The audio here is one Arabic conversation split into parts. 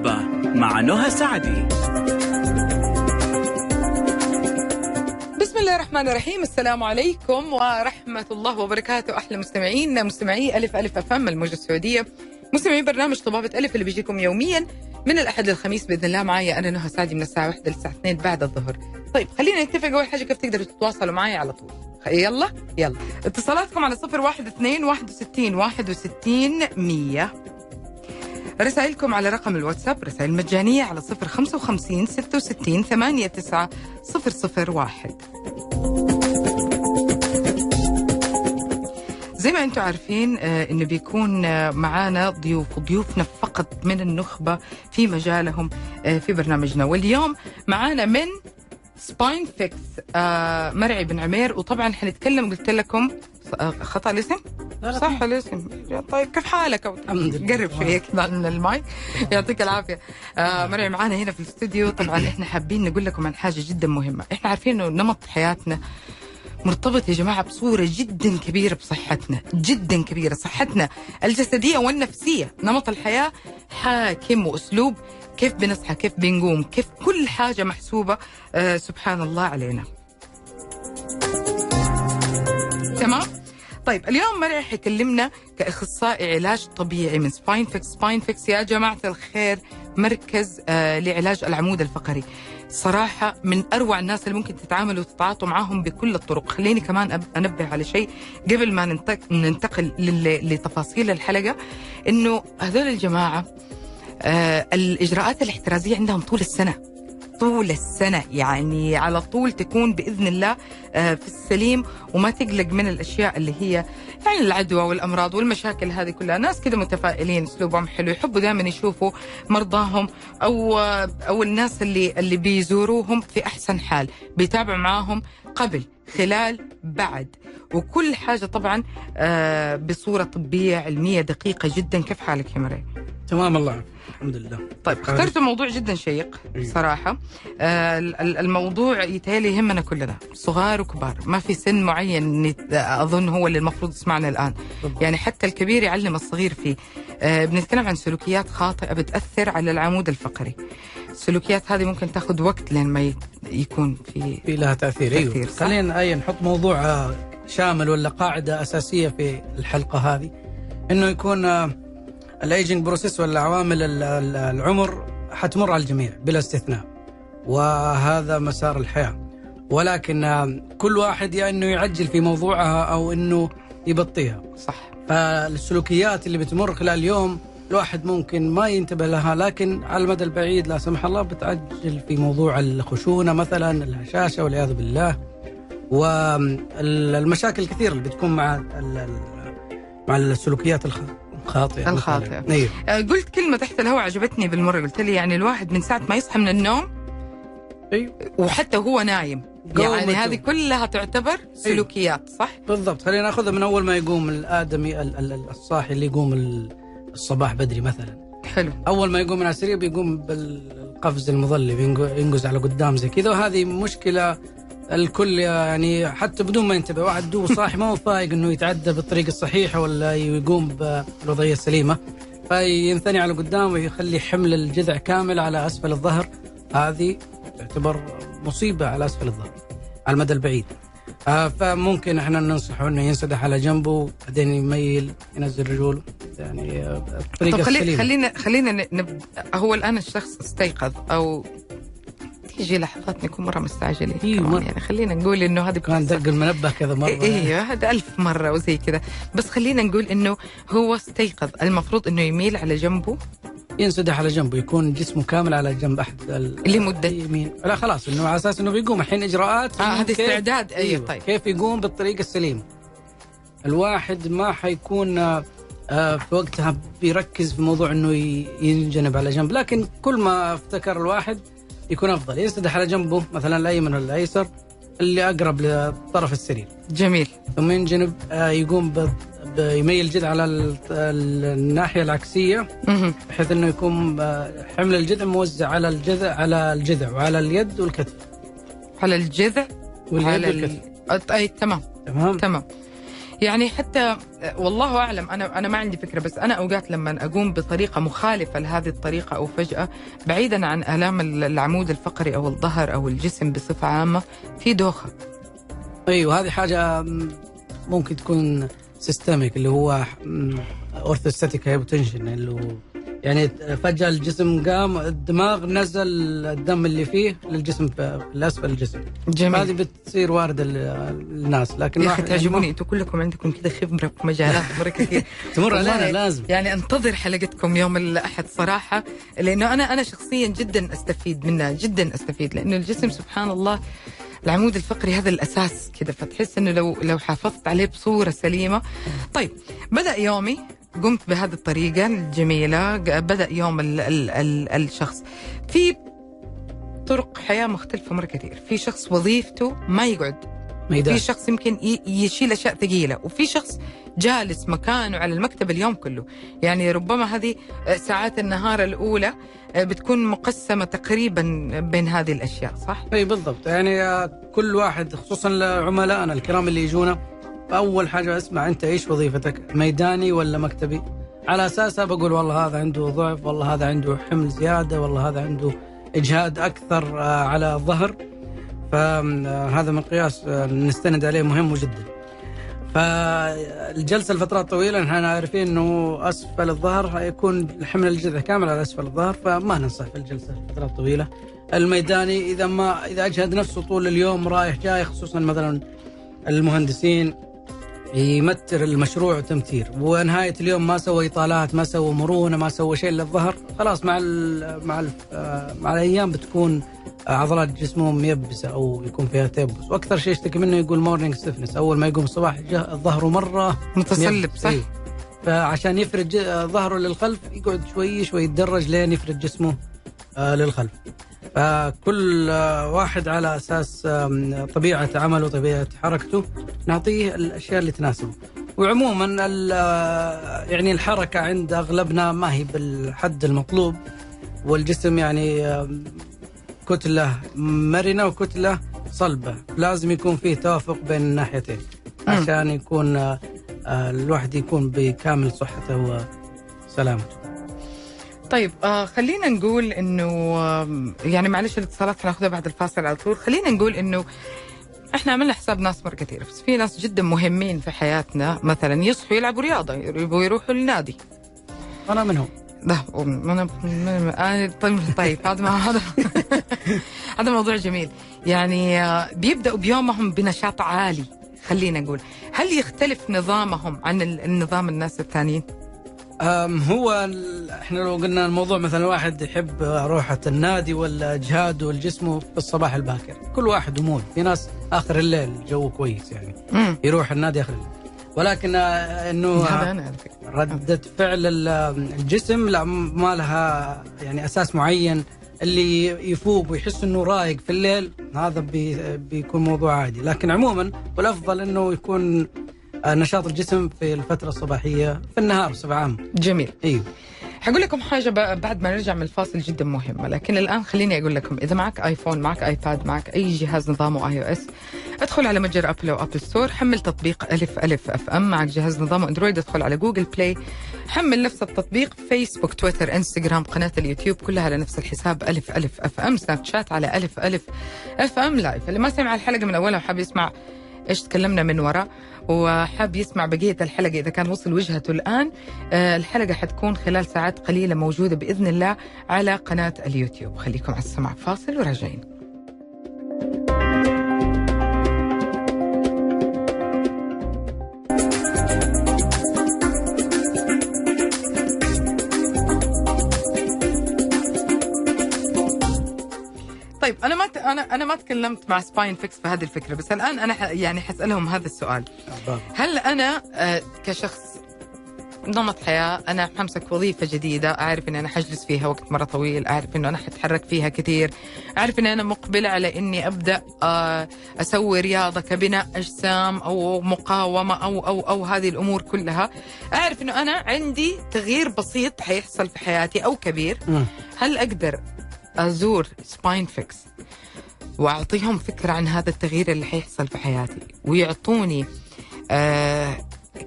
الطبابة مع نهى سعدي. بسم الله الرحمن الرحيم. السلام عليكم ورحمة الله وبركاته. أحلى مستمعين مستمعي ألف ألف أفهم الموجة السعودية. مستمعين برنامج طبابة ألف اللي بيجيكم يوميا من الأحد للخميس بإذن الله معايا أنا نهى سعدي من الساعة 1 للساعة 2 بعد الظهر. طيب خلينا نتفق. أول حاجة كيف تقدروا تتواصلوا معي على طول؟ يلا يلا. اتصالاتكم على صفر واحد اثنين واحد وستين واحد وستين مية. رسائلكم على رقم الواتساب رسائل مجانية على صفر خمسة وخمسين ستة وستين ثمانية تسعة صفر صفر واحد. زي ما أنتم عارفين آه، إنه بيكون آه، معانا ضيوف وضيوفنا فقط من النخبة في مجالهم آه، في برنامجنا. واليوم معانا من سباين فيكس مرعي بن عمير. وطبعا حنتكلم قلت لكم خطأ الاسم؟ صح الاسم طيب كيف حالك؟ قرب شوية كذا من المايك. يعطيك العافية. آه مرعي معانا هنا في الاستوديو. طبعا إحنا حابين نقول لكم عن حاجة جدا مهمة. إحنا عارفين إنه نمط حياتنا مرتبط يا جماعة بصورة جدا كبيرة بصحتنا. جدا كبيرة. صحتنا الجسدية والنفسية. نمط الحياة حاكم وأسلوب. كيف بنصحى كيف بنقوم كيف كل حاجة محسوبة. آه سبحان الله علينا. تمام؟ طيب اليوم مرعي حيكلمنا كأخصائي علاج طبيعي من Spine Fix Spine Fix يا جماعة الخير مركز آه لعلاج العمود الفقري. صراحة من أروع الناس اللي ممكن تتعاملوا وتتعاطوا معاهم بكل الطرق. خليني كمان أنبه على شيء قبل ما ننتق- ننتقل لتفاصيل الحلقة إنه هذول الجماعة آه الإجراءات الاحترازية عندهم طول السنة. طول السنة يعني على طول تكون بإذن الله آه، في السليم وما تقلق من الأشياء اللي هي يعني العدوى والأمراض والمشاكل هذه كلها. ناس كده متفائلين أسلوبهم حلو يحبوا دائما يشوفوا مرضاهم أو أو الناس اللي اللي بيزوروهم في أحسن حال بيتابعوا معاهم قبل خلال بعد. وكل حاجة طبعا آه، بصورة طبية علمية دقيقة جدا. كيف حالك يا مريم؟ تمام الله. الحمد لله. طيب اخترتوا موضوع جدا شيق أيوة. صراحة. آه ال- الموضوع يتهيألي يهمنا كلنا صغار وكبار. ما في سن معين أظن هو اللي المفروض يسمعنا الآن. بالضبط. يعني حتى الكبير يعلم الصغير فيه. آه بنتكلم عن سلوكيات خاطئة بتأثر على العمود الفقري. السلوكيات هذه ممكن تاخذ وقت لين ما يكون في في لها تأثير تأثير، أيوه. خلينا أي نحط موضوع آه، شامل ولا قاعدة أساسية في الحلقة هذه. إنه يكون آه، ال aging process ولا عوامل ال- ال- العمر حتمر على الجميع بلا استثناء وهذا مسار الحياة. ولكن كل واحد يا إنه يعجل في موضوعها أو إنه يبطيها. صح. فالسلوكيات اللي بتمر خلال اليوم الواحد ممكن ما ينتبه لها لكن على المدى البعيد لا سمح الله بتعجل في موضوع الخشونة مثلا الهشاشة والعياذ بالله. والمشاكل الكثيرة اللي بتكون مع مع السلوكيات الخ- الخاطئه الخاطئة. مثلاً. أيوه آه قلت كلمة تحت الهواء عجبتني بالمرة قلت لي يعني الواحد من ساعة ما يصحى من النوم أيوه وحتى هو نايم يعني هذه. كلها تعتبر سلوكيات صح؟ بالضبط خلينا ناخذها من أول ما يقوم الآدمي ال- ال- الصاحي اللي يقوم ال- الصباح بدري مثلا حلو أول ما يقوم من على السرير بيقوم بالقفز المظلي ينقز على قدام زي كذا وهذه مشكلة الكل يعني حتى بدون ما ينتبه واحد دوب صاحي ما هو فايق إنه يتعدى بالطريقة الصحيحه ولا يقوم بالوضعيه السليمه فينثني على قدام ويخلي حمل الجذع كامل على أسفل الظهر. هذه تعتبر مصيبة على أسفل الظهر على المدى البعيد. آه فممكن إحنا ننصحه إنه ينسدح على جنبه بعدين يميل ينزل رجوله يعني الطريقة طب خلي السليمه خلينا خلينا نب... هو الآن الشخص استيقظ أو تيجي لحظات نكون مرة مستعجلين مرة. يعني. خلينا نقول إنه هذه كان. دق المنبه كذا مرة أيوه هذا ألف مرة وزي كذا. بس خلينا نقول إنه هو استيقظ. المفروض إنه يميل على جنبه. ينسدح على جنبه يكون جسمه كامل على جنب أحد ال- لمدة؟ يمين لا خلاص إنه على أساس إنه بيقوم. الحين إجراءات. آه هذا استعداد. أيوه طيب. كيف يقوم؟ بالطريقة السليمه الواحد ما حيكون آه، آه، في وقتها بيركز في موضوع إنه ينجنب على جنب. لكن كل ما افتكر الواحد يكون أفضل. ينسدح على جنبه مثلا الأيمن ولا الأيسر اللي أقرب لطرف السرير. جميل. ثم ينجنب آه، يقوم بيميل الجذع على ال- ال- الناحية العكسية. بحيث إنه يكون آه، حمل الجذع موزع على الجذع على الجذع وعلى اليد والكتف. على الجذع واليد والكتف ال... أي تمام. تمام؟ تمام. يعني حتى والله أعلم أنا أنا ما عندي فكرة بس أنا أوقات لما أقوم بطريقة مخالفة لهذه الطريقة أو فجأة بعيدا عن آلام العمود الفقري أو الظهر أو الجسم بصفة عامة في دوخة. أيوه هذه حاجة ممكن تكون systemic اللي هو orthostatic hypotension اللي هو يعني فجأة الجسم قام الدماغ نزل الدم اللي فيه للجسم في الاسفل الجسم. جميل. هذه بتصير واردة للناس لكن يا أخي تعجبوني أنتم كلكم عندكم كذا خبرة في مجالات مره كثير. تمر علينا لازم. يعني انتظر حلقتكم يوم الأحد صراحة لأنه أنا أنا شخصيا جدا أستفيد منها جدا أستفيد لأنه الجسم سبحان الله العمود الفقري هذا الأساس كذا فتحس إنه لو لو حافظت عليه بصورة سليمة. طيب بدأ يومي. قمت بهذه الطريقة الجميلة بدأ يوم ال ال ال الشخص. في طرق حياة مختلفة مرة كثير. في شخص وظيفته ما يقعد. ميدان في شخص يمكن يشيل أشياء ثقيلة. وفي شخص جالس مكانه على المكتب اليوم كله. يعني ربما هذه ساعات النهار الأولى آه، بتكون مقسمة تقريبا بين هذه الأشياء صح؟ إي بالضبط. يعني آه، كل واحد خصوصا لعملائنا الكرام اللي يجونا أول حاجة أسمع أنت إيش وظيفتك؟ ميداني ولا مكتبي؟ على اساسها بقول والله هذا عنده ضعف والله هذا عنده حمل زيادة والله هذا عنده إجهاد أكثر آه، على الظهر. فهذا مقياس آه، نستند عليه مهم جدا. فالجلسه لفترات طويلة نحن عارفين إنه أسفل الظهر حيكون حمل الجذع كامل على أسفل الظهر فما ننصح في الجلسة لفترات طويلة. الميداني إذا ما إذا أجهد نفسه طول اليوم رايح جاي خصوصا مثلا المهندسين يمتر المشروع تمتير. ونهاية اليوم ما سوى إطالات ما سوى مرونة ما سوى شيء للظهر خلاص مع ال مع ال مع الأيام بتكون عضلات جسمه ميبسة أو يكون فيها تيبس. وأكثر شيء يشتكي منه يقول morning stiffness أول ما يقوم الصباح ظهره مرة متسلب. صح؟ أيوه. فعشان يفرد ج- ظهره للخلف يقعد شوي شوي يتدرج لين يفرد جسمه آه، للخلف. فكل آه، واحد على أساس طبيعة عمله طبيعة حركته نعطيه الأشياء اللي تناسبه. وعموما آه، يعني الحركة عند أغلبنا ما هي بالحد المطلوب والجسم يعني كتلة مرنة وكتلة صلبة. لازم يكون فيه توافق بين الناحيتين مم. عشان يكون آه، آه، الواحد يكون بكامل صحته وسلامته. طيب آه خلينا نقول إنه يعني معلش الاتصالات حناخذها بعد الفاصل على طول. خلينا نقول إنه إحنا عملنا حساب ناس مرة كثير بس في ناس جدا مهمين في حياتنا. مثلا يصحوا يلعبوا رياضة يبغوا يروحوا النادي. أنا منهم. لا أنا أنا- طيب طيب هذا هذا هذا موضوع جميل. يعني آه، بيبدأوا بيومهم بنشاط عالي خلينا نقول. هل يختلف نظامهم عن ال- النظام الناس الثانيين؟ هو إحنا لو قلنا الموضوع مثلا واحد يحب روحة النادي ولا اجهاده والجسم في الصباح الباكر. كل واحد ومود في ناس آخر الليل جو كويس يعني. مم. يروح النادي آخر الليل. ولكن آه، إنه ردة فعل ال- الجسم لا ما لها يعني أساس معين. اللي يفوق ويحس إنه رايق في الليل هذا بي بيكون موضوع عادي. لكن عموما والأفضل إنه يكون نشاط الجسم في الفترة الصباحية في النهار بصفة عامة. جميل. أيوه حقول لكم حاجة بعد ما نرجع من الفاصل جدا مهمة لكن الآن خليني أقول لكم إذا معك آيفون معك آيباد معك أي جهاز نظامه iOS ادخل على متجر أبل أو Apple Store حمل تطبيق ألف ألف FM معك جهاز نظامه أندرويد ادخل على جوجل بلاي حمل نفس التطبيق فيسبوك تويتر إنستغرام قناة اليوتيوب كلها على نفس الحساب ألف ألف FM سناب شات على ألف ألف FM live اللي ما سمع الحلقة من أولها وحاب يسمع إيش تكلمنا من وراء؟ وحاب يسمع بقية الحلقة إذا كان وصل وجهته الآن. آه، الحلقة حتكون خلال ساعات قليلة موجودة بإذن الله على قناة اليوتيوب. خليكم على السمع فاصل وراجعين. أنا ما تكلمت مع Spine Fix في هذه الفكرة بس الآن أنا. يعني حسألهم هذا السؤال هل أنا آه، كشخص نمط حياة أنا حمسك وظيفة جديدة أعرف أن أنا حجلس فيها وقت مرة طويل أعرف أنه أنا حتحرك فيها كثير أعرف أن أنا مقبلة على أني أبدأ آه، أسوي رياضة كبناء أجسام أو مقاومة أو أو أو هذه الأمور كلها أعرف أنه أنا عندي تغيير بسيط حيحصل في حياتي أو كبير. هل أقدر أزور Spine Fix وأعطيهم فكرة عن هذا التغيير اللي حيحصل في حياتي. ويعطوني آه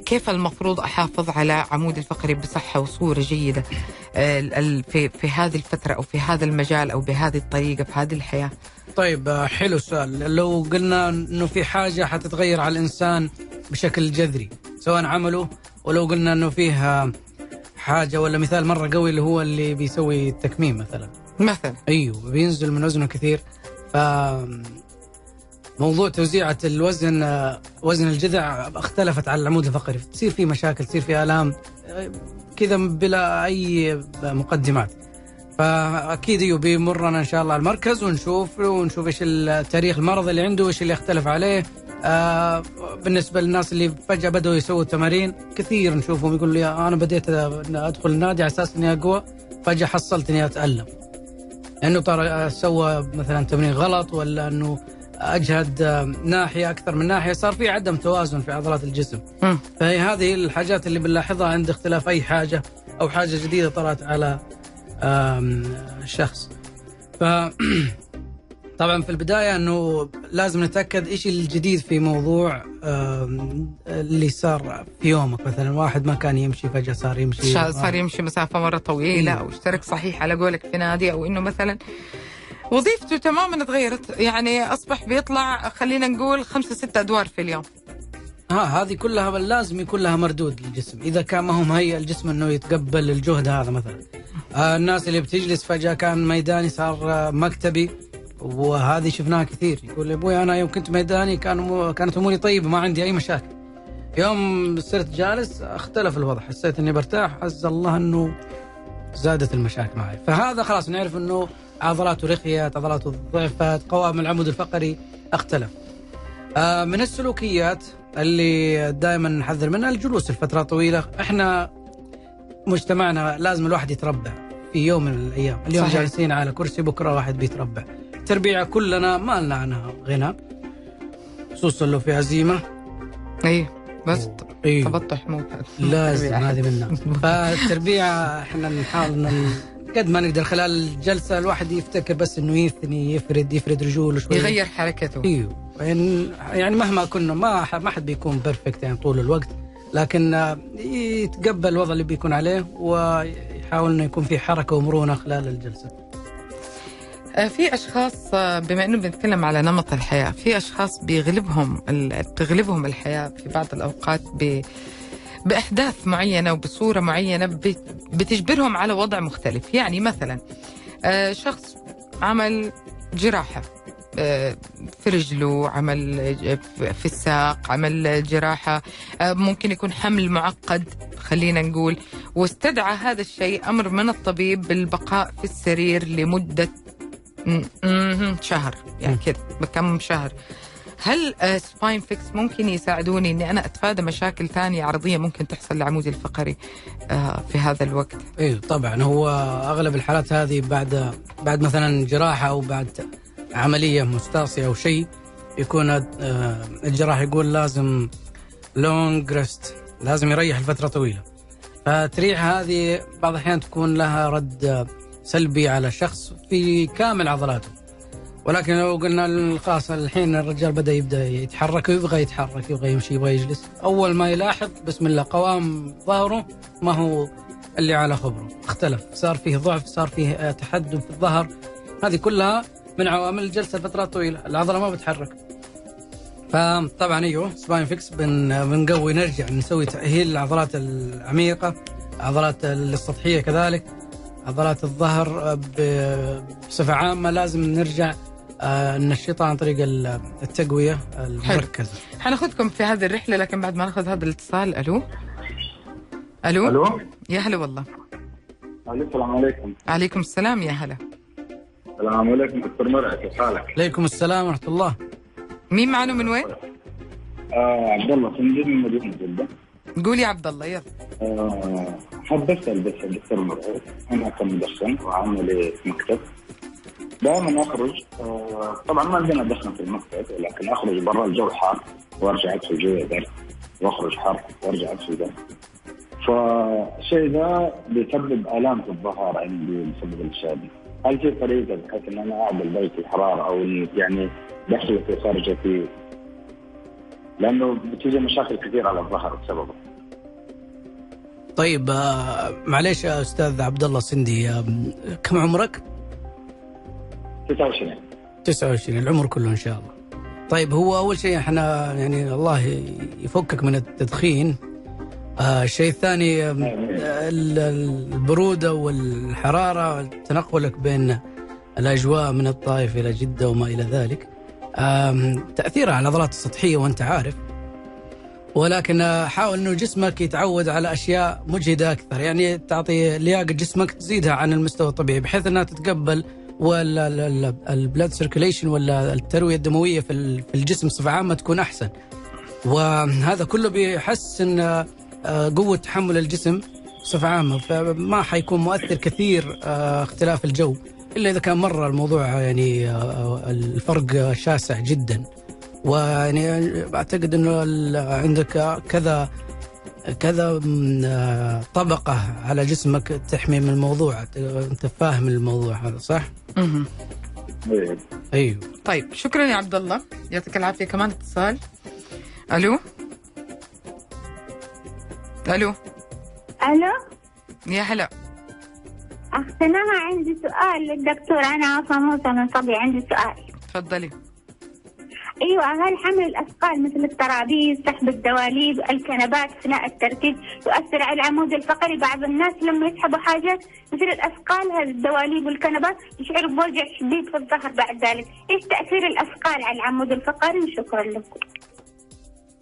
كيف المفروض أحافظ على عمودي الفقري بصحة وصورة جيدة آه، في في هذه الفترة أو في هذا المجال أو بهذه الطريقة في هذه الحياة. طيب آه، حلو السؤال. لو قلنا إنه في حاجة حتتغير على الإنسان بشكل جذري سواء عمله ولو قلنا إنه فيه آه، حاجة ولا مثال مرة قوي اللي هو اللي بيسوي التكميم مثلا. مثلا. أيوه بينزل من وزنه كثير. ف موضوع توزيعة الوزن وزن الجذع اختلفت على العمود الفقري. تصير في مشاكل تصير في آلام كذا بلا أي مقدمات. فأكيد بيمرنا إن شاء الله المركز ونشوف ونشوف إيش التاريخ المرض اللي عنده إيش اللي اختلف عليه. آه بالنسبة للناس اللي فجأة بدأوا يسووا تمارين كثير نشوفهم يقول لي أنا بديت أدخل النادي على أساس إني أقوى فجأة حصلت إني أتألم. إنه ترى سوى مثلا تمرين غلط ولا إنه أجهد ناحية أكثر من ناحية صار في عدم توازن في عضلات الجسم مم. فهي هذه الحاجات اللي بنلاحظها عند اختلاف أي حاجة أو حاجة جديدة طلعت على آم، شخص ف طبعا في البداية إنه لازم نتأكد إيش الجديد في موضوع اللي صار في يومك مثلا. واحد ما كان يمشي فجأة صار يمشي. صار يمشي مسافة مرة طويلة. أو اشترك صحيح على قولك في نادي أو إنه مثلا وظيفته تماما تغيرت. يعني أصبح بيطلع خلينا نقول خمسة ستة أدوار في اليوم. ها هذه كلها لازم يكون لها مردود للجسم. إذا كان ما هو مهيئ الجسم إنه يتقبل الجهد هذا مثلا. آه الناس اللي بتجلس فجأة كان ميداني صار آه مكتبي. وهذه شفناها كثير. يقول أبوي أنا يوم كنت ميداني كان كانت أموري طيبة ما عندي أي مشاكل. يوم صرت جالس اختلف الوضع. حسيت إني برتاح. عز الله إنه زادت المشاكل معي. فهذا خلاص نعرف إنه عضلاته رخيت عضلاته ضعفت قوام العمود الفقري اختلف. آه، من السلوكيات اللي دائما نحذر منها الجلوس. لفترات طويلة. إحنا مجتمعنا لازم الواحد يتربع في يوم من الأيام. اليوم صحيح. جالسين على كرسي بكرة واحد بيتربع. التربيع كلنا ما لنا عنها غنى. خصوصا لو في عزيمة. اي بس أيوه. تبطح مو لازم هذه منها. فالتربيع إحنا نحاول قد ما نقدر خلال الجلسه الواحد يفتكر بس إنه يثني يفرد يفرد رجوله شوي. يغير حركته. إيوه. يعني يعني مهما كنا ما ما حد بيكون بيرفكت يعني طول الوقت. لكن يتقبل الوضع اللي بيكون عليه ويحاول إنه يكون في حركة ومرونة خلال الجلسة. آه، في أشخاص آه، بما إنه بنتكلم على نمط الحياة في أشخاص بيغلبهم بتغلبهم الحياة في بعض الأوقات ب بأحداث معينة وبصورة معينة بت- بتجبرهم على وضع مختلف. يعني مثلا آه، شخص عمل جراحة في رجله عمل في الساق عمل جراحة آه، ممكن يكون حمل معقد خلينا نقول. واستدعى هذا الشيء أمر من الطبيب بالبقاء في السرير م- شهر. يعني. كذا بكم شهر. هل آه، سباين فيكس ممكن يساعدوني إني أنا أتفادى مشاكل ثانية عرضية ممكن تحصل لعمودي الفقري آه، في هذا الوقت؟ أيوه طبعا. هو أغلب الحالات هذه بعد بعد مثلا جراحة أو بعد عملية مستعصية أو شيء يكون آه، الجراح يقول لازم لونج ريست لازم يريح لفترة طويلة. فتريح هذه بعض الأحيان تكون لها رد آه، سلبي على الشخص في كامل عضلاته. ولكن لو قلنا خلاص الحين الرجال بدأ يبدأ يتحرك ويبغى يتحرك يبغى يمشي يبغى يجلس. أول ما يلاحظ بسم الله قوام ظهره ما هو اللي على خبره. اختلف صار فيه ضعف صار فيه تحدب في الظهر. هذه كلها من عوامل الجلسه لفترات طويلة العضلة ما بتحرك. فطبعا أيوه سباين فيكس بن بنقوي نرجع نسوي تأهيل للعضلات العميقة العضلات السطحيه كذلك. عضلات الظهر آه، بصفة عامة لازم نرجع آه، ننشطها عن طريق ال- التقوية المركزة. حناخذكم في هذه الرحلة لكن بعد ما ناخذ هذا الاتصال ألو؟ ألو؟ ألو؟ يا هلا والله. السلام عليكم. عليكم السلام يا هلا. السلام عليكم دكتور مرعي كيف حالك؟ عليكم السلام ورحمة الله. مين معنا من وين؟ آه عبد الله سندي من مدينة جدة. قول يا عبد الله يلا. آه حاب اسال بس الدكتور مرعي أنا كمدخن وعملي في مكتب. دائما أخرج آه طبعا ما عندنا دخن في المكتب ولكن أخرج برا الجو حار وأرجع أدخل جوا برد وأخرج حار وأرجع أدخل برد فالشيء ذا بيسبب آلام في الظهر عندي بسبب الأشياء دي. هل في طريقة بحيث إن أنا اعدل درجه الحراره أو يعني دخلتي وخارجتي لأنه بتيجي مشاكل كثير على الظهر بسببه. طيب آه، معليش يا أستاذ عبد الله سندي آه، كم عمرك؟ 29 29 العمر كله إن شاء الله. طيب هو أول شيء إحنا يعني الله يفكك من التدخين. آه الشيء الثاني آم، ال- البرودة والحرارة تنقلك بين الأجواء من الطائف إلى جدة وما إلى ذلك. تأثيرها على العضلات السطحية وأنت عارف. ولكن حاول إنه جسمك يتعود على أشياء مجهدة أكثر. يعني تعطي لياقة جسمك تزيدها عن المستوى الطبيعي بحيث إنها تتقبل ولا البلاد سيركيليشن ولا التروية الدموية في ال- في الجسم بصفة عامة تكون أحسن. وهذا كله بيحسن آه، قوة تحمل الجسم بصفة عامة فما حيكون مؤثر كثير آه، اختلاف الجو. إلا إذا كان مرة الموضوع يعني آه، الفرق شاسع جدا. ويعني أعتقد إنه عندك كذا كذا من، طبقة على جسمك تحمي من الموضوع أنت فاهم الموضوع هذا صح؟ إيه. أيوه. طيب شكرا يا عبد الله يعطيك العافية كمان اتصال. ألو؟ ألو؟ ألو؟ يا هلا. نهى عندي سؤال للدكتور. أنا عصا موسى من صبي عندي سؤال. تفضلي. أيوه هل حمل الأثقال مثل الترابيز سحب الدواليب الكنبات أثناء التركيز يؤثر على العمود الفقري بعض الناس لما يسحبوا حاجات مثل الأثقال هذه الدواليب والكنبات يشعروا بوجع شديد في الظهر بعد ذلك. إيش تأثير الأثقال على العمود الفقري وشكرا لكم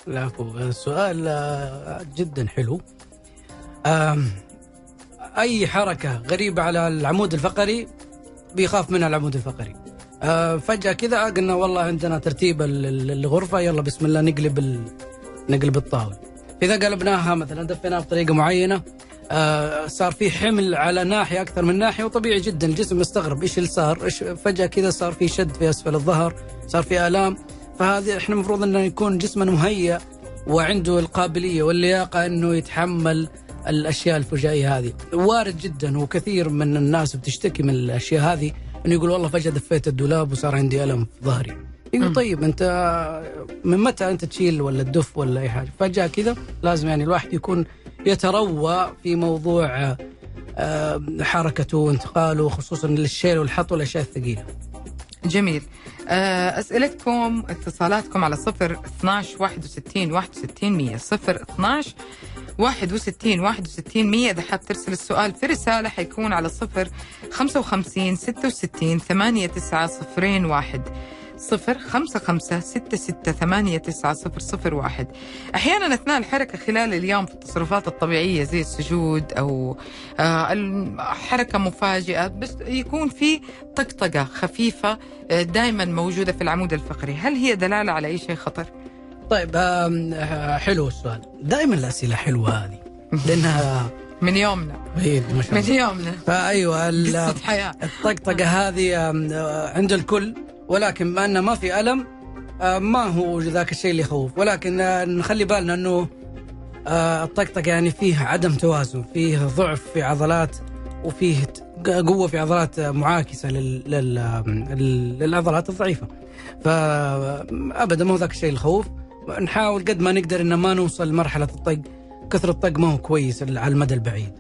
العفو السؤال آه، جدا حلو. أي حركة غريبة على العمود الفقري بيخاف منها العمود الفقري؟ فجأة كذا قلنا والله عندنا ترتيب ال- ال- الغرفة يلا بسم الله نقلب ال... نقلب الطاولة. إذا قلبناها مثلا دفيناها بطريقة معينة آه، صار في حمل على ناحية أكثر من ناحية وطبيعي جدا الجسم مستغرب إيش اللي صار؟ إيش فجأة كذا صار في شد في أسفل الظهر صار في آلام. فهذه إحنا المفروض إنه يكون جسمنا مهيأ وعنده القابلية واللياقة إنه يتحمل الأشياء الفجائية هذه. وارد جدا وكثير من الناس بتشتكي من الأشياء هذه. إنه يقول والله فجأة دفيت الدولاب وصار عندي ألم في ظهري. يقول طيب أنت من متى أنت تشيل ولا تدف ولا أي حاجة؟ فجأة كذا لازم يعني الواحد يكون يتروى في موضوع آه، حركته وانتقاله خصوصا للشيل والحط والأشياء الثقيلة. جميل. آه، أسئلتكم اتصالاتكم على صفر 12 61 61 100 صفر 12 61 61 100 إذا حاب ترسل السؤال في رسالة حيكون على صفر 55 66 89 صفرين واحد. صفر خمسة خمسة ستة ستة ثمانية تسعة صفر صفر واحد. أحيانا أثناء الحركة خلال اليوم في التصرفات الطبيعية زي السجود أو آه، الحركة مفاجئة بس يكون في طقطقة خفيفة دائما موجودة في العمود الفقري. هل هي دلالة على أي شيء خطر؟ طيب آه، حلو السؤال. دائما الأسئلة حلوة هذه لأنها من يومنا. إيه، ما شاء من الله. يومنا. فايوه حياة. الطقطقة هذه آه، عند الكل ولكن بما إنه ما في ألم آه، ما هو ذاك الشيء اللي يخوف. ولكن آه، نخلي بالنا إنه آه، الطقطقة يعني فيه عدم توازن فيه ضعف في عضلات وفيه قوة في عضلات آه، معاكسة لل... لل... للعضلات الضعيفة. فابدا ما هو ذاك الشيء الخوف نحاول قد ما نقدر إن ما نوصل لمرحلة الطق. كثر الطق ما هو كويس على المدى البعيد.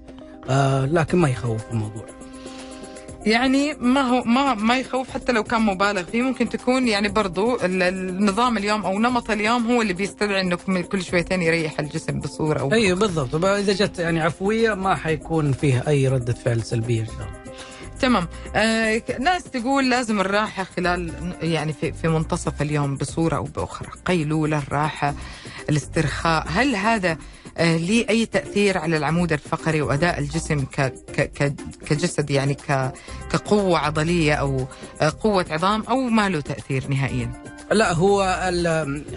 آه لكن ما يخوف الموضوع. يعني ما هو ما ما يخوف حتى لو كان مبالغ فيه. ممكن تكون يعني برضو ال- النظام اليوم أو نمط اليوم هو اللي بيستدعي انه كل شويتين يريح الجسم بصورة أو أيوه بالضبط. إذا جت يعني عفوية ما حيكون فيها أي ردة فعل سلبية إن شاء الله. تمام. آه ناس تقول لازم الراحة خلال يعني في, في منتصف اليوم بصورة أو بأخرى. قيلولة الراحة الاسترخاء. هل هذا آه ليه أي تأثير على العمود الفقري وأداء الجسم ك ك كجسد يعني ك كقوة عضلية أو آه قوة عظام أو ما له تأثير نهائيا؟ لا هو ال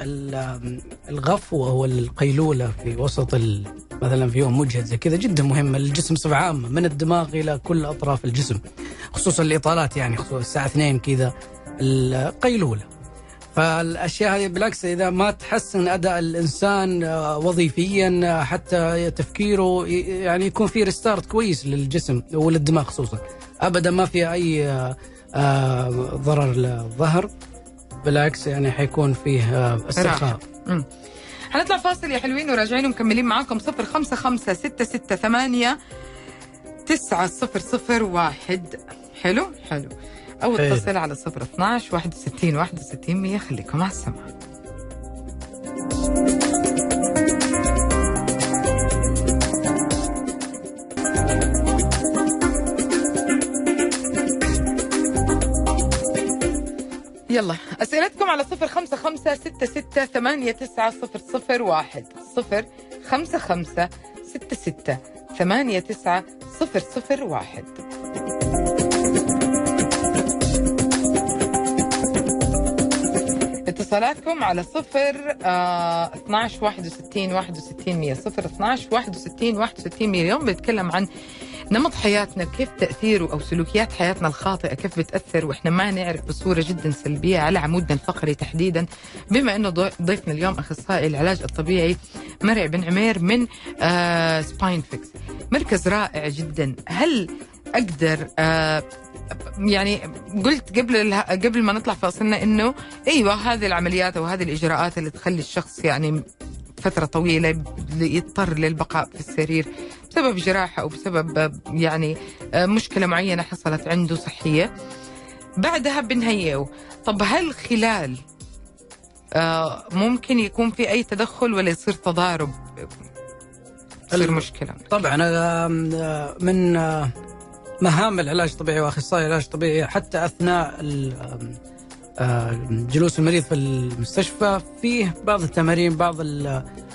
ال الغفوة والقيلوله في وسط مثلا في يوم مجهد زي كذا جدا مهمه للجسم بصفه عامة من الدماغ إلى كل أطراف الجسم خصوصا الإطالات يعني خصوصا الساعة 2 كذا القيلوله فالأشياء هذه بالعكس إذا ما تحسن أداء الإنسان آه، وظيفيا آه، حتى تفكيره يعني يكون في ريستارت كويس للجسم وللدماغ خصوصا. ابدا ما في أي آه، ضرر للظهر بالعكس يعني حيكون فيه استرخاء. مم. حنطلع فاصل يا حلوين وراجعين ومكملين معاكم صفر خمسة خمسة ستة ستة ثمانية تسعة صفر صفر واحد حلو حلو أو حلو. اتصل على صفر 12 61 61 100 خليكم على السماع يلا أسئلتكم على صفر خمسة خمسة ستة ستة ثمانية تسعة صفر صفر واحد. صفر خمسة خمسة ستة ستة ثمانية تسعة صفر صفر واحد. اتصالاتكم على صفر آه 12 61 61 100 صفر 12 61 61 100 اليوم بنتكلم عن نمط حياتنا كيف تأثيره أو سلوكيات حياتنا الخاطئة كيف بتأثر؟ وإحنا ما نعرف بصورة جدا سلبية على عمودنا الفقري تحديدا. بما أنه ضي- ضيفنا اليوم أخصائي العلاج الطبيعي مرعي بن عمير من آه سباين فيكس مركز رائع جدا. هل أقدر آه يعني قلت قبل قبل ما نطلع فاصلنا إنه إيوه هذه العمليات أو هذه الإجراءات اللي تخلي الشخص يعني فترة طويلة يضطر للبقاء في السرير بسبب جراحه أو بسبب يعني مشكلة معينة حصلت عنده صحية. بعدها بنهيئه. طب هل خلال آه، ممكن يكون في أي تدخل ولا يصير تضارب؟ تصير مشكلة. طبعا آه، من آه، مهام العلاج الطبيعي وأخصائي العلاج الطبيعي حتى أثناء جلوس المريض في المستشفى فيه بعض التمارين بعض ال-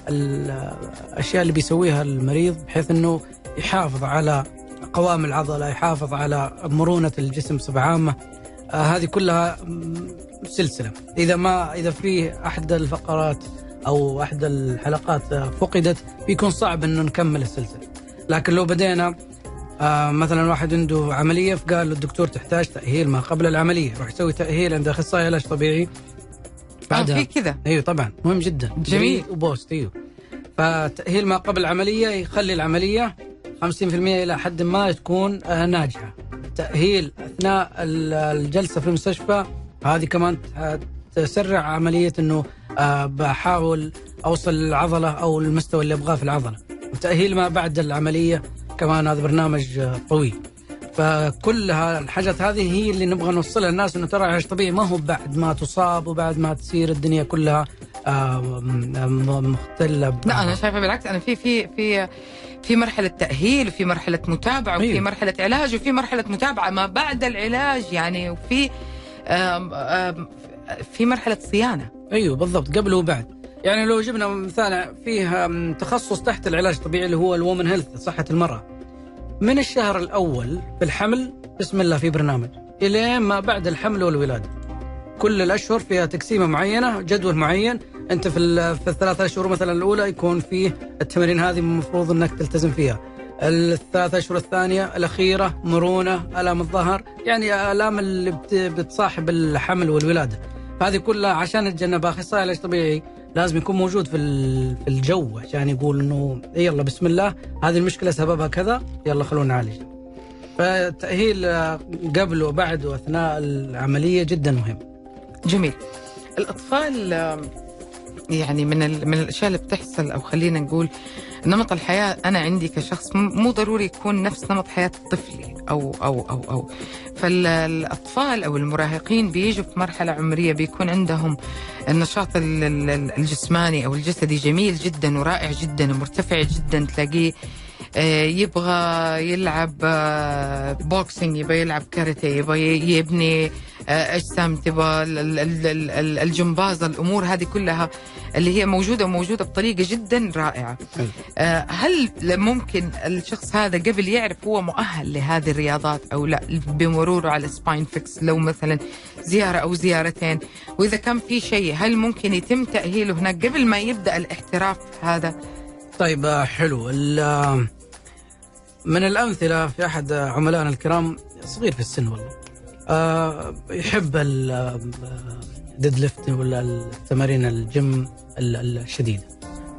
ال- الأشياء اللي بيسويها المريض بحيث إنه يحافظ على قوام العضلة يحافظ على مرونة الجسم بصفة عامة. آه، هذه كلها سلسلة. إذا ما إذا في أحد الفقرات أو أحد الحلقات آه، فقدت بيكون صعب إنه نكمل السلسلة. لكن لو بدينا آه مثلا واحد عنده عملية فقال له الدكتور تحتاج تأهيل ما قبل العملية يروح يسوي تأهيل عند أخصائي علاج طبيعي. آه في كذا. إيوه طبعا مهم جدا. جميل. وبوست إيوه. فتأهيل ما قبل العملية يخلي العملية 50% إلى حد ما تكون آه، ناجحة. تأهيل أثناء ال- الجلسة في المستشفى هذه كمان تسرع عملية إنه آه، بحاول أوصل العضله أو المستوى اللي أبغاه في العضلة. وتأهيل ما بعد العملية كمان هذا برنامج طويل فكلها الحاجات هذه هي اللي نبغى نوصلها للناس إنه ترى العلاج الطبيعي ما هو بعد ما تصاب وبعد ما تصير الدنيا كلها آه، مختلة لا. أنا شايفة بالعكس أنا في في في في مرحلة تأهيل وفي مرحلة متابعة وفي أيوة. مرحلة علاج وفي مرحلة متابعة ما بعد العلاج يعني وفي آم، آم، في مرحلة صيانة أيوه بالضبط قبل وبعد يعني لو جبنا مثال فيه تخصص تحت العلاج الطبيعي اللي هو الومن هيلث صحة المرأة. من الشهر الأول في الحمل بسم الله في برنامج. إلين ما بعد الحمل والولادة. كل الأشهر فيها تقسيمة معينة جدول معين. أنت في في الثلاث أشهر مثلا الأولى يكون فيه التمارين هذه المفروض إنك تلتزم فيها. الثلاث أشهر الثانية الأخيرة مرونة آلام الظهر. يعني آلام اللي بت- بتصاحب الحمل والولادة. هذه كلها عشان نتجنبها أخصائي علاج طبيعي. لازم يكون موجود في في الجو عشان يقول إنه يلا بسم الله هذه المشكلة سببها كذا يلا خلونا نعالجها. فالتاهيل آه، قبل وبعد وأثناء العملية جدا مهم. جميل الأطفال يعني من من الأشياء اللي بتحصل أو خلينا نقول نمط الحياة أنا عندي كشخص مو ضروري يكون نفس نمط حياة طفلي أو أو أو أو. فالأطفال أو المراهقين بيجوا في مرحلة عمرية بيكون عندهم النشاط ال- ال- ال- الجسماني أو الجسدي جميل جدا ورائع جدا ومرتفع جدا تلاقيه يبغى يلعب آه، boxing يبغى يلعب كاراتيه يبغى يبني آه، أجسام تبغى ال- ال- ال- ال- ال- الجمباز الأمور هذه كلها اللي هي موجودة وموجودة بطريقة جدا رائعة. آه، هل ممكن الشخص هذا قبل يعرف هو مؤهل لهذه الرياضات أو لا بمروره على Spine Fix لو مثلا زيارة أو زيارتين وإذا كان في شيء هل ممكن يتم تأهيله هناك قبل ما يبدأ الاحتراف هذا؟ طيب آه، حلو ال- آه، من الأمثلة في أحد آه، عملائنا الكرام صغير في السن والله آه، يحب ال deadlift ولا التمارين الجيم ال- ال- الشديدة.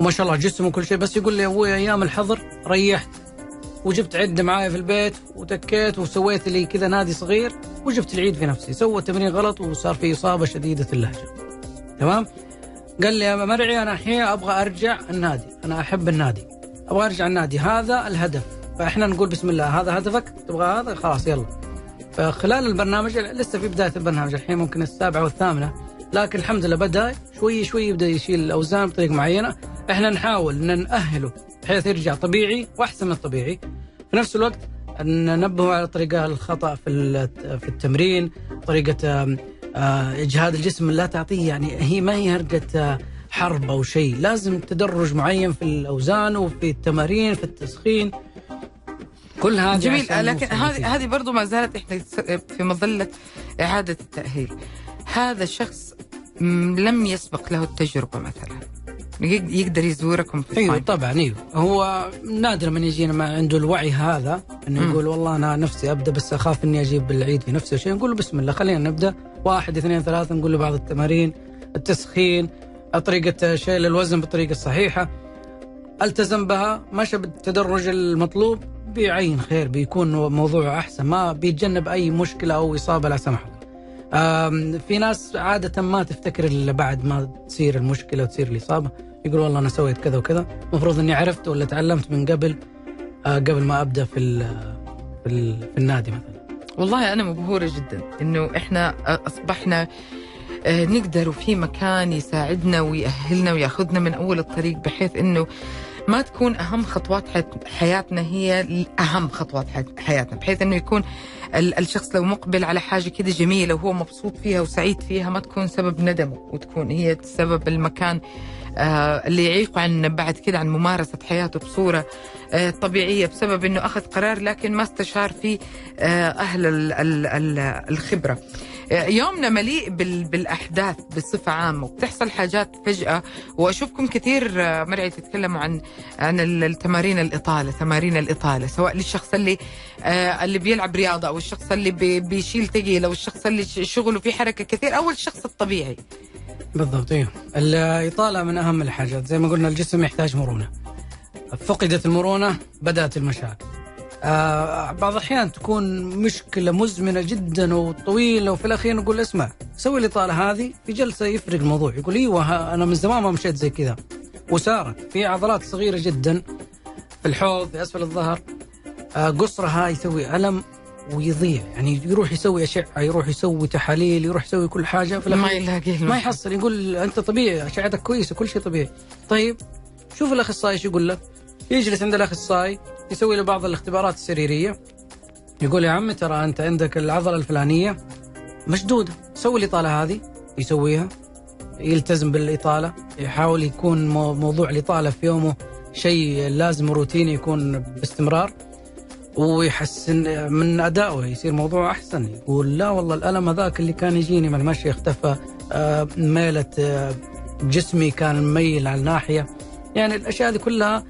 وما شاء الله جسمه وكل شيء بس يقول لي أبوي أيام الحظر ريحت وجبت عدة معايا في البيت وتكيت وسويت لي كذا نادي صغير وجبت العيد في نفسي سوى تمرين غلط وصار في إصابة شديدة اللهجة. تمام؟ قال لي يا مرعي أنا الحين أبغى أرجع النادي أنا أحب النادي أبغى أرجع النادي هذا الهدف. فاحنا نقول بسم الله هذا هدفك؟ تبغى هذا؟ خلاص يلا. فخلال البرنامج لسه في بداية البرنامج الحين ممكن السابعة والثامنة لكن الحمد لله بدأ شوي شوي يبدأ يشيل الأوزان بطريقة معينة. إحنا نحاول ان نأهله بحيث يرجع طبيعي وأحسن من الطبيعي. في نفس الوقت ننبهه على طريقة الخطأ في في التمرين طريقة آم، آه، إجهاد الجسم لا تعطيه يعني هي ما هي هرجه آه، حرب أو شيء. لازم تدرج معين في الأوزان وفي التمارين في التسخين. كل هذا جميل لكن هذه. هذه برضو ما زالت إحنا في مظلة إعادة التأهيل. هذا الشخص لم يسبق له التجربة مثلا. يق- يقدر يزوركم في أيوه. طبعا أيوه. هو نادر من يجينا ما عنده الوعي هذا إنه. يقول والله أنا نفسي أبدأ بس أخاف إني أجيب العيد في نفس الشيء نقول له بسم الله خلينا نبدأ. واحد اثنين ثلاثة نقول له بعض التمارين التسخين طريقة شيل الوزن بالطريقة الصحيحه التزم بها مشى بالتدرج المطلوب. بيعين خير بيكون موضوع أحسن ما بيتجنب أي مشكلة أو إصابة لا سمح الله. في ناس عادة ما تفتكر إلا بعد ما تصير المشكلة وتصير الإصابة يقول والله أنا سويت كذا وكذا المفروض إني عرفت ولا تعلمت من قبل آه، قبل ما أبدأ في ال- في, ال- في النادي مثلا والله أنا مبهورة جدا إنه إحنا أصبحنا آه، نقدر وفي مكان يساعدنا ويأهلنا ويأخذنا من أول الطريق بحيث إنه ما تكون أهم خطوات حيات- حياتنا هي اهم خطوات حي- حياتنا بحيث إنه يكون ال- الشخص لو مقبل على حاجة كده جميلة وهو مبسوط فيها وسعيد فيها ما تكون سبب ندمه وتكون هي سبب المكان آه، اللي يعيقه عن بعد كده عن ممارسة حياته بصورة آه، طبيعية بسبب إنه أخذ قرار لكن ما استشار فيه آه، أهل يومنا مليء بال- بالأحداث بصفة عامة وبتحصل حاجات فجأة. وأشوفكم كثير آه، مرعي تتكلموا عن عن ال- التمارين الإطالة، تمارين الإطالة سواء للشخص اللي آه، اللي بيلعب رياضة أو الشخص اللي بي- بيشيل ثقيل أو الشخص اللي شغله فيه حركة كثير أو الشخص الطبيعي. بالضبط أيوه الإطالة من أهم الحاجات. زي ما قلنا الجسم يحتاج مرونة. فقدت المرونة بدأت المشاكل. آه بعض الأحيان تكون مشكلة مزمنة جدا وطويلة وفي الأخير نقول اسمع سوي الإطالة هذه في جلسة يفرق الموضوع. يقول إيوه أنا من زمان ما مشيت زي كذا. وسارت في عضلات صغيرة جدا في الحوض في أسفل الظهر. آه قصرها يسوي ألم ويضيع يعني يروح يسوي أشعة يروح يسوي تحاليل يروح يسوي كل حاجة في ما يلاقي ما يحصل. يقول أنت طبيعي أشعتك كويسة كل شيء طبيعي. طيب شوف الأخصائي إيش يقول لك يجلس عند الأخصائي يسوي له بعض الاختبارات السريرية. يقول يا عمي ترى أنت عندك العضلة الفلانية مشدودة. سوي الإطالة هذه. يسويها. يلتزم بالإطالة. يحاول يكون مو- موضوع الإطالة في يومه شيء لازم روتيني يكون باستمرار. ويحسن من أدائه. يصير موضوع أحسن. يقول لا والله الألم هذاك اللي كان يجيني من المشي اختفى. آه، ميلة آه، جسمي كان مميل على الناحية. يعني الأشياء هذه كلها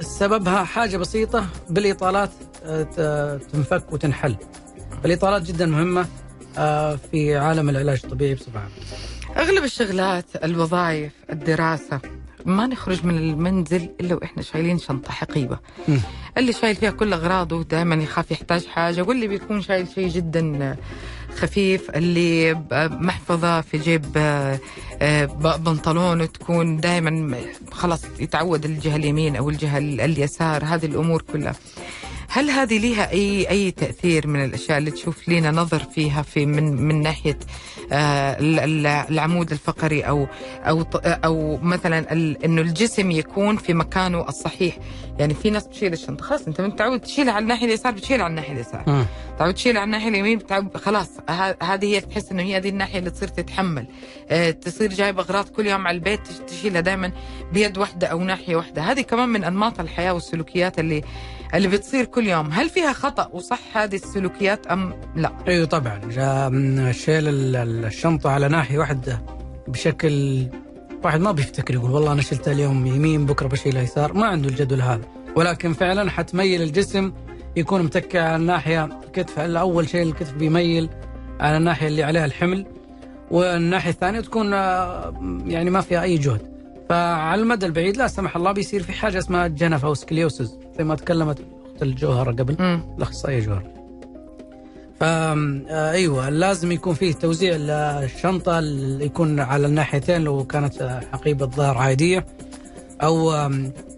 سببها حاجة بسيطة بالإطالات آه، تنفك وتنحل. الإطالات جدا مهمة آه، في عالم العلاج الطبيعي بصفة عامة. أغلب الشغلات الوظائف الدراسة ما نخرج من المنزل إلا وإحنا شايلين شنطة حقيبة. اللي شايل فيها كل أغراضه دائما يخاف يحتاج حاجة واللي بيكون شايل شيء جدا خفيف اللي محفظة في جيب آه، آه، ب- بنطلونه تكون دائما خلاص يتعود الجهة اليمين أو الجهة ال- اليسار. هذه الأمور كلها. هل هذه لها أي أي تأثير من الأشياء اللي تشوف لنا نظر فيها في من من ناحية آه، ال- ال- العمود الفقري أو أو أو مثلا إنه الجسم يكون في مكانه الصحيح. يعني في ناس بتشيل الشنطة. خلاص أنت متعود تشيلها على الناحية اليسار بتشيلها على الناحية اليسار. مم. تعود تشيلها على الناحية اليمين بتعود خلاص هذه هي تحس إنه هي هذه الناحية اللي تصير تتحمل. آه، تصير جايب أغراض كل يوم على البيت تش- تشيلها دائما بيد واحدة أو ناحية واحدة. هذه كمان من أنماط الحياة والسلوكيات اللي اللي بتصير كل يوم هل فيها خطأ وصح هذه السلوكيات أم لا؟ أيوه طبعا. شيل ال- ال- الشنطة على ناحية واحدة بشكل واحد ما بيفتكر يقول والله أنا شلتها اليوم يمين بكرة بشيلها يسار. ما عنده الجدول هذا. ولكن فعلا حتميل الجسم يكون متكئ على الناحية الكتف. أول شيء الكتف بيميل على الناحية اللي عليها الحمل والناحية الثانية تكون آه، يعني ما فيها أي جهد. فعلى المدى البعيد لا سمح الله بيصير في حاجة اسمها جنف أو سكليوسز زي ما تكلمت أخت الجوهره قبل. الأخصائية جوهر آم، آه، أيوه لازم يكون فيه توزيع الشنطة اللي يكون على الناحيتين لو كانت حقيبة ظهر عادية أو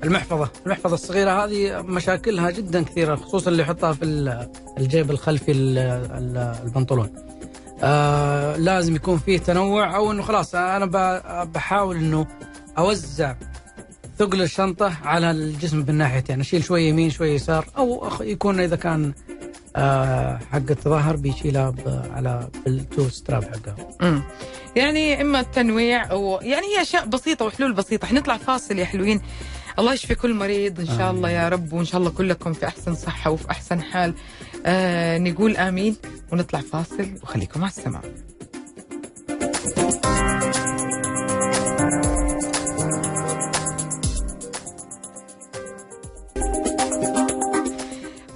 المحفظة، المحفظة الصغيرة هذه مشاكلها جدا كثيرة خصوصا اللي يحطها في ال- الجيب الخلفي ال- ال- البنطلون. آه لازم يكون فيه تنوع أو إنه خلاص أنا بحاول إنه أوزع ثقل الشنطة على الجسم بالناحيتين أشيل شوية يمين شوية يسار أو يكون إذا كان آه حق الظهر بيشيلها على بالتو ستراب حقها. يعني إما التنويع أو يعني هي أشياء بسيطة وحلول بسيطة. حنطلع فاصل يا حلوين. الله يشفي كل مريض إن شاء الله يا رب وإن شاء الله كلكم في أحسن صحة وفي أحسن حال. آه نقول آمين ونطلع فاصل وخليكم على السماع.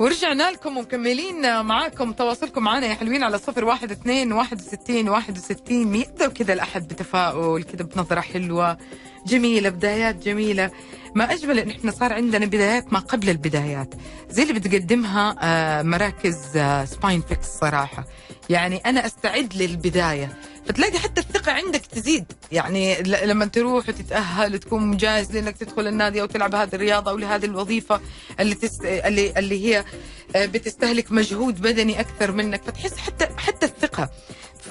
ورجعنا لكم ومكملين معاكم تواصلكم معنا يا حلوين على صفر واحد اثنين واحد وستين واحد وستين يبدأ كذا الأحد بتفاؤل كذا بنظرة حلوة. جميلة بدايات جميلة. ما أجمل إن إحنا صار عندنا بدايات ما قبل البدايات. زي اللي بتقدمها آه، مراكز آه، Spine Fix صراحة. يعني أنا أستعد للبداية. فتلاقي حتى الثقة عندك تزيد. يعني لما تروح وتتأهل وتكون جاهز لأنك تدخل النادي أو تلعب هذه الرياضة أو لهذه الوظيفة اللي تست... اللي اللي هي آه، بتستهلك مجهود بدني أكثر منك. فتحس حتى حتى الثقة.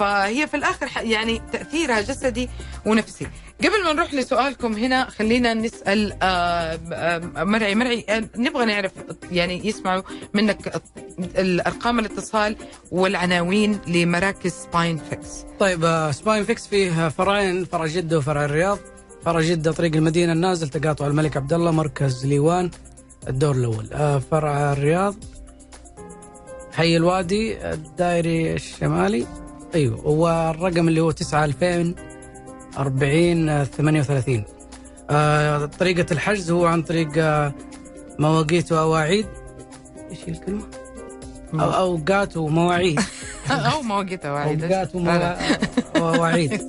فهي في الآخر ح- يعني تأثيرها جسدي ونفسي. قبل ما نروح لسؤالكم هنا خلينا نسأل آه، آه، مرعي مرعي آه، نبغى نعرف يعني يسمعوا منك الأرقام الاتصال والعناوين لمراكز Spine Fix طيب Spine Fix فيه فرعين فرع جدة وفرع الرياض. فرع جدة طريق المدينة النازل تقاطع الملك عبد الله مركز ليوان الدور الأول. فرع الرياض حي الوادي الدائري الشمالي. أيوه والرقم اللي هو 9 2000 40 38 آه، طريقة الحجز هو عن طريق آه، مواقيت وأواعيد. إيش هي الكلمة؟ أو اوقات ومواعيد. أو مواقيتها واحدة اوقات ومواعيد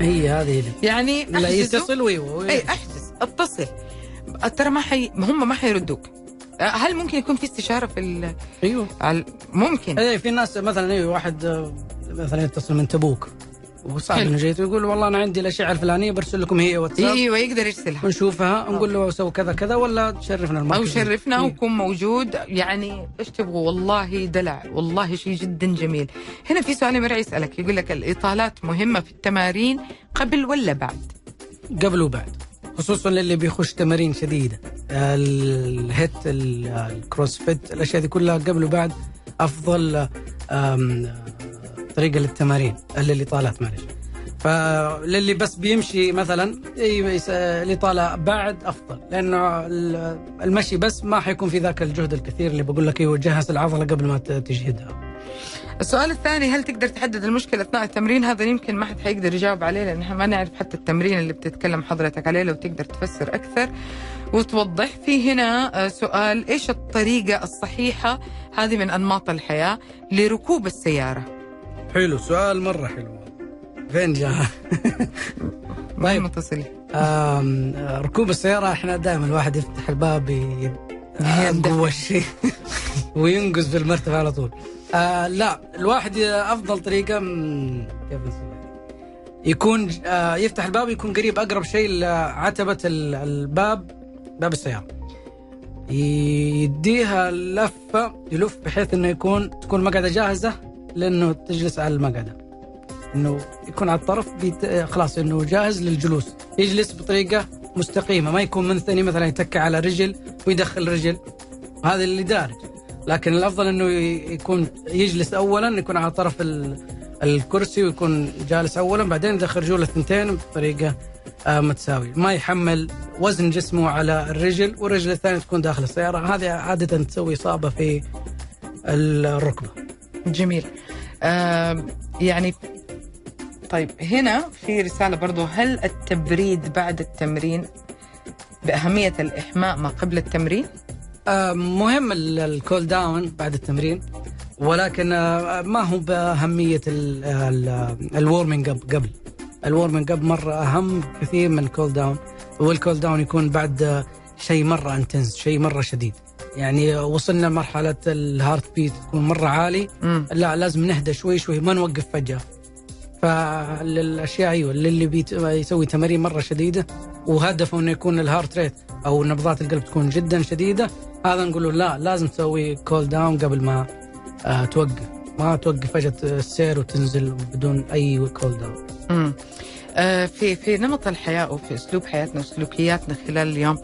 هي هذه يعني لا يتصل ويو. إي أحجز اتصل. ترى ما حي هم ما حيردوك. هل ممكن يكون في استشارة في ال... أيوه. على- ممكن. أي في ناس مثلا أيوه واحد مثلا يتصل من تبوك. وصعب. إنه جيت ويقول والله أنا عندي الاشعه الفلانية برسل لكم هي واتساب. أيوه يقدر يرسلها. ونشوفها نقول له سوي كذا كذا ولا تشرفنا المركز أو شرفنا إيه. وكون موجود. يعني إيش تبغوا؟ والله دلع. والله شيء جدا جميل. هنا في سؤال مرعي يسألك. يقول لك الإطالات مهمة في التمارين قبل ولا بعد؟ قبل وبعد. خصوصا للي بيخش تمارين شديدة. الهيت ال- الكروس فيت الأشياء دي كلها قبل وبعد أفضل طريقة للتمارين للاطالات معلش. فللي بس بيمشي مثلا الإطالة بعد أفضل. لأنه ال- المشي بس ما حيكون في ذاك الجهد الكثير اللي بقول لك إيوه جهز العضلة قبل ما تجهدها. السؤال الثاني هل تقدر تحدد المشكلة أثناء التمرين؟ هذا يمكن ما حد حيقدر يجاوب عليه لأن إحنا ما نعرف حتى التمرين اللي بتتكلم حضرتك عليه لو تقدر تفسر أكثر وتوضح. في هنا آه، سؤال إيش الطريقة الصحيحة هذه من أنماط الحياة لركوب السيارة؟ حلو سؤال مرة حلو. فين جاء؟ ما هي طيب. متصل ركوب السيارة إحنا دائما الواحد يفتح الباب ي- اقوى شيء وينقز في على طول. آه لا الواحد أفضل طريقة مم، كيف؟ يكون آه يفتح الباب يكون قريب أقرب شيء لعتبة ال- الباب باب السيارة. يديها لفة يلف بحيث إنه يكون تكون مقعدة جاهزة لأنه تجلس على المقعدة. إنه يكون على الطرف بيت... خلاص إنه جاهز للجلوس يجلس بطريقة مستقيمة ما يكون منثني مثلا يتكى على رجل ويدخل رجل هذا اللي دارج لكن الأفضل إنه يكون يجلس اولا يكون على طرف ال... الكرسي ويكون جالس اولا بعدين يدخل رجوله الثنتين بطريقة آه متساوية. ما يحمل وزن جسمه على الرجل والرجل الثانية تكون داخل السيارة. هذه عادة تسوي إصابة في الركبة. جميل. آه يعني طيب هنا في رسالة برضو هل التبريد بعد التمرين بأهمية الإحماء ما قبل التمرين؟ آه، مهم ال- ال cool down بعد التمرين ولكن آه، ما هو بأهمية ال- ال- ال warming up قبل. ال warming up مرة أهم كثير من ال cool down وال cool down يكون بعد آه، شيء مرة intense شيء مرة شديد. يعني وصلنا مرحله ال heart beat تكون مرة عالي مم. لا لازم نهدى شوي شوي ما نوقف فجأة. فالأشياء أيوه اللي بيت- يسوي تمارين مرة شديدة وهدفه إنه يكون ال heart rate أو نبضات القلب تكون جدا شديدة هذا نقول له لا لازم تسوي cool down قبل ما آه توقف. ما توقف فجأة السير وتنزل بدون أي cool down مم. آه، في في نمط الحياة وفي أسلوب حياتنا وسلوكياتنا خلال اليوم.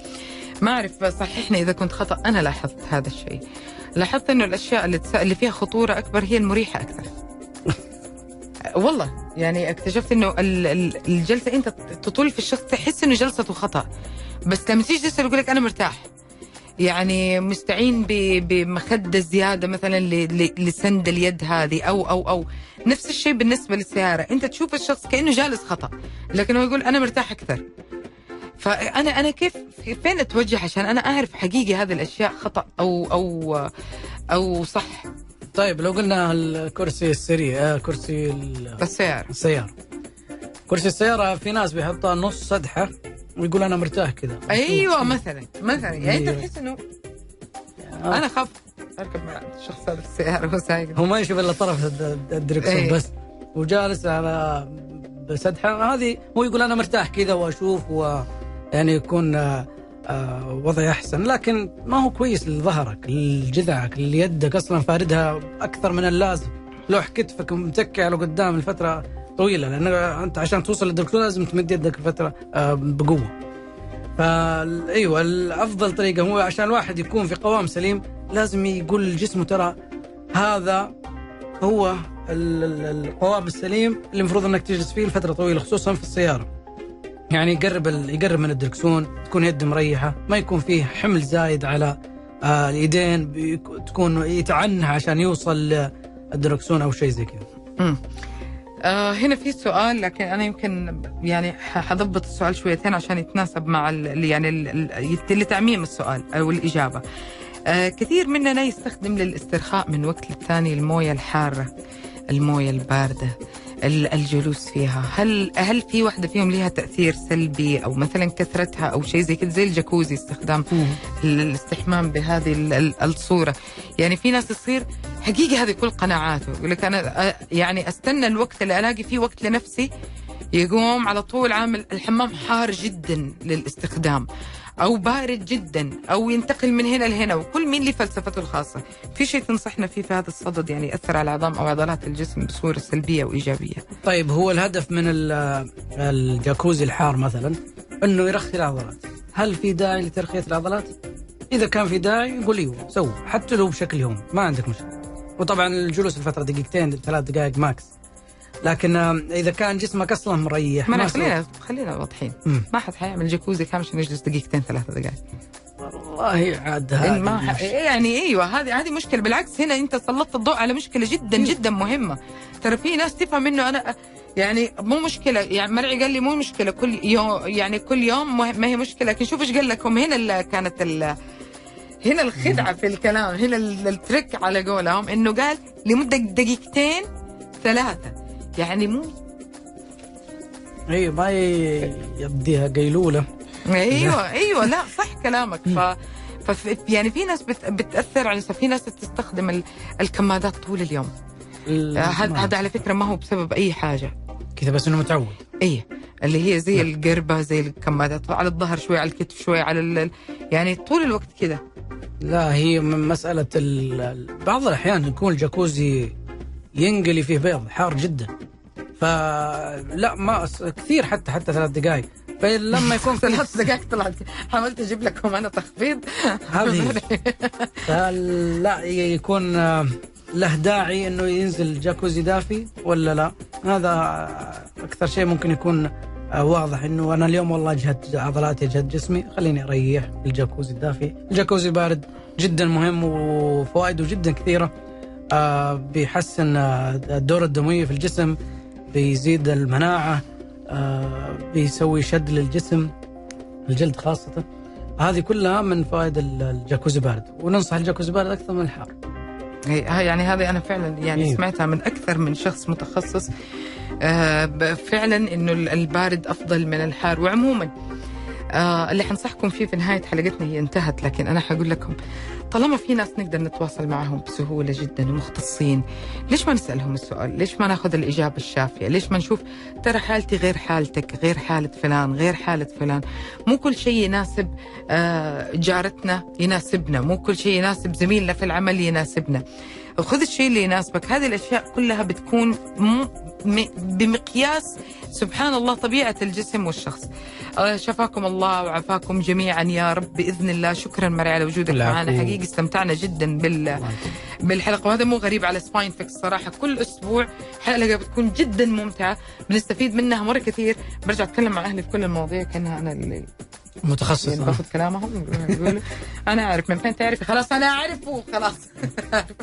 ما أعرف صححني إذا كنت خطأ أنا لاحظت هذا الشيء. لاحظت إنه الأشياء اللي, تس... اللي فيها خطورة أكبر هي المريحة أكثر. والله يعني اكتشفت إنه ال- ال- الجلسة أنت تطول في الشخص تحس إنه جلسته خطأ. بس لما تيجي تسأل يقول لك أنا مرتاح. يعني مستعين بمخدة زيادة مثلا لسند اليد هذه أو أو أو نفس الشيء بالنسبة للسيارة. أنت تشوف الشخص كأنه جالس خطأ لكن هو يقول أنا مرتاح أكثر. فانا أنا كيف فين أتوجه عشان أنا أعرف حقيقي هذه الأشياء خطأ أو أو أو صح؟ طيب لو قلنا الكرسي السريع آه كرسي ال- السيارة. السيارة. كرسي السيارة في ناس بيحطها نص سدحة ويقول أنا مرتاح كذا. أيوه مثلا مثلا. يعني أنت أيوة. تحس إنه آه. أنا خاف أركب مع الشخص هذا في السيارة وهو سايق. هو ما يشوف إلا طرف الد- الد- الدركسون إيه. بس. وجالس على بسدحه هذه هو يقول أنا مرتاح كذا وأشوف و يعني يكون آه، آه، وضعي أحسن. لكن ما هو كويس لظهرك لجذعك ليدك. أصلا فاردها أكثر من اللازم. لوح كتفك متكي على قدام لفترة طويلة لأن أنت عشان توصل للدركسون لازم تمد يدك لفتره آه، بقوة فا أيوه الأفضل طريقة هو عشان الواحد يكون في قوام سليم لازم يقول لجسمه ترى هذا هو ال- ال- القوام السليم اللي المفروض إنك تجلس فيه لفترة طويلة خصوصا في السيارة. يعني يقرب يقرب من الدركسون تكون يده مريحة ما يكون فيه حمل زايد على آه اليدين تكون يتعنى عشان يوصل للدركسون أو شيء زي كذا. آه هنا في سؤال لكن أنا يمكن يعني حضبط السؤال شويتين عشان يتناسب مع ال يعني ال- ال- لتعميم السؤال أو الإجابة. آه كثير مننا يستخدم للاسترخاء من وقت للتاني الموية الحارة الموية الباردة ال- الجلوس فيها. هل هل في واحدة فيهم لها تأثير سلبي أو مثلا كثرتها أو شيء زي كذا؟ زي الجاكوزي استخدام ال- الاستحمام بهذه ال- ال- الصورة. يعني في ناس تصير حقيقي هذه كل قناعاته. يقول لك أنا يعني أستنى الوقت اللي الاقي فيه وقت لنفسي يقوم على طول عامل الحمام حار جدا للاستخدام. أو بارد جدا أو ينتقل من هنا لهنا وكل مين له فلسفته الخاصة. في شيء تنصحنا فيه في هذا الصدد يعني يأثر على عظام أو عضلات الجسم بصورة سلبية وايجابيه طيب هو الهدف من ال- الجاكوزي الحار مثلا إنه يرخي العضلات. هل في داعي لترخية العضلات؟ إذا كان في داعي قول أيوه سووا حتى لو بشكل يومي ما عندك مشكلة. وطبعا الجلوس لفتره دقيقتين ثلاث دقائق max. لكن إذا كان جسمك أصلا مريح ما ما خلينا خلينا واضحين. ما حد حيعمل جاكوزي كامل عشان يجلس دقيقتين ثلاثة دقائق. والله عاد ح... يعني أيوه هذه هذه مشكلة. بالعكس هنا أنت سلطت الضوء على مشكلة جدا جدا مهمة. ترى في ناس تفهم إنه أنا يعني مو مشكلة يعني مرعي قال لي مو مشكلة. كل يوم يعني كل يوم ما هي مشكلة. لكن شوف إيش قال لكم. هنا اللي كانت ال... هنا الخدعة في الكلام. هنا ال- التريك على قولهم إنه قال لمدة دقيقتين ثلاثة. يعني مو أيوه ما ي- يديها قيلولة. أيوه أيوه لا صح كلامك. ف ف يعني في ناس بت... بتأثر على في ناس تستخدم ال... الكمادات طول اليوم. ال- هذا هذا على فكرة ما هو بسبب أي حاجة. كذا بس إنه متعود. إيه اللي هي زي القربة زي الكمادات. على الظهر شوي على الكتف شوي على ال... يعني طول الوقت كذا. لا هي من مسألة ال... بعض الأحيان يكون الجاكوزي ينقلي فيه بيض حار جدا. فلا ما كثير حتى حتى ثلاث دقائق فلما يكون في ثلاث دقائق طلعت. حاولت أجيب لكم أنا تخفيض؟ هذه. فلا يكون آه، له داعي إنه ينزل جاكوزي دافي ولا لا؟ هذا أكثر شيء ممكن يكون آه، واضح إنه أنا اليوم والله اجهدت عضلاتي اجهد جسمي. خليني أريح. الجاكوزي الدافي. الجاكوزي بارد جدا مهم وفوائده جدا كثيرة. بيحسن آه، الدورة الدموية في الجسم بيزيد المناعة آه، بيسوي شد للجسم الجلد خاصة. هذه كلها من فوائد ال- الجاكوزي بارد. وننصح الجاكوزي بارد أكثر من الحار. ها- يعني هذه أنا فعلا يعني إيه. سمعتها من أكثر من شخص متخصص. آه، فعلا إنه ال- البارد أفضل من الحار. وعموما آه اللي حنصحكم فيه في نهاية حلقتنا هي انتهت لكن أنا حقول لكم طالما في ناس نقدر نتواصل معهم بسهولة جدا ومختصين ليش ما نسألهم السؤال؟ ليش ما ناخذ الإجابة الشافية؟ ليش ما نشوف ترى حالتي غير حالتك، غير حالة فلان، غير حالة فلان، مو كل شيء يناسب آه جارتنا يناسبنا، مو كل شيء يناسب زميلنا في العمل يناسبنا. خذ الشيء اللي يناسبك هذه الأشياء كلها بتكون بمقياس سبحان الله طبيعة الجسم والشخص. آه، شفاكم الله وعافاكم جميعا يا رب بإذن الله. شكرا مري على وجودك. معنا. حقيقي استمتعنا جدا بال بالحلقة. وهذا مو غريب على سباين فيكس صراحة. كل أسبوع حلقة بتكون جدا ممتعة. بنستفيد منها مرة كثير. برجع أتكلم مع أهلي في كل المواضيع. كأنها أنا اللي متخصص. يعني. باخذ كلامهم بيقولوا أنا أعرف من فين تعرفي؟ خلاص أنا اعرف وخلاص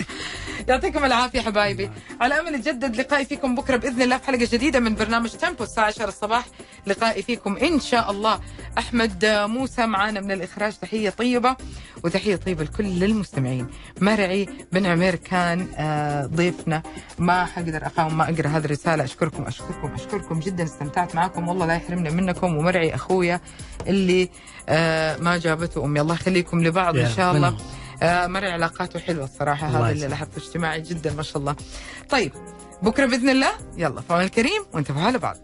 يعطيكم العافية حبايبي. على أمل يتجدد لقائي فيكم بكرة بإذن الله في حلقة جديدة من برنامج تيمبو الساعة 10 الصباح. لقائي فيكم إن شاء الله أحمد موسى معانا من الإخراج. تحية طيبة وتحية طيبة لكل المستمعين. مرعي بن عمير كان آه، ضيفنا. ما حقدر أقاوم ما أقرأ هذه الرسالة. أشكركم أشكركم أشكركم جدا. استمتعت معكم. والله لا يحرمنا منكم. ومرعي أخويا اللي آه، ما جابته أمي. الله يخليكم لبعض إن شاء الله. آه، مرعي علاقاته حلوة الصراحة هذا اللي. لاحظته اجتماعي جدا ما شاء الله. طيب بكرة بإذن الله. يلا فوان الكريم وانتبهوا على بعض.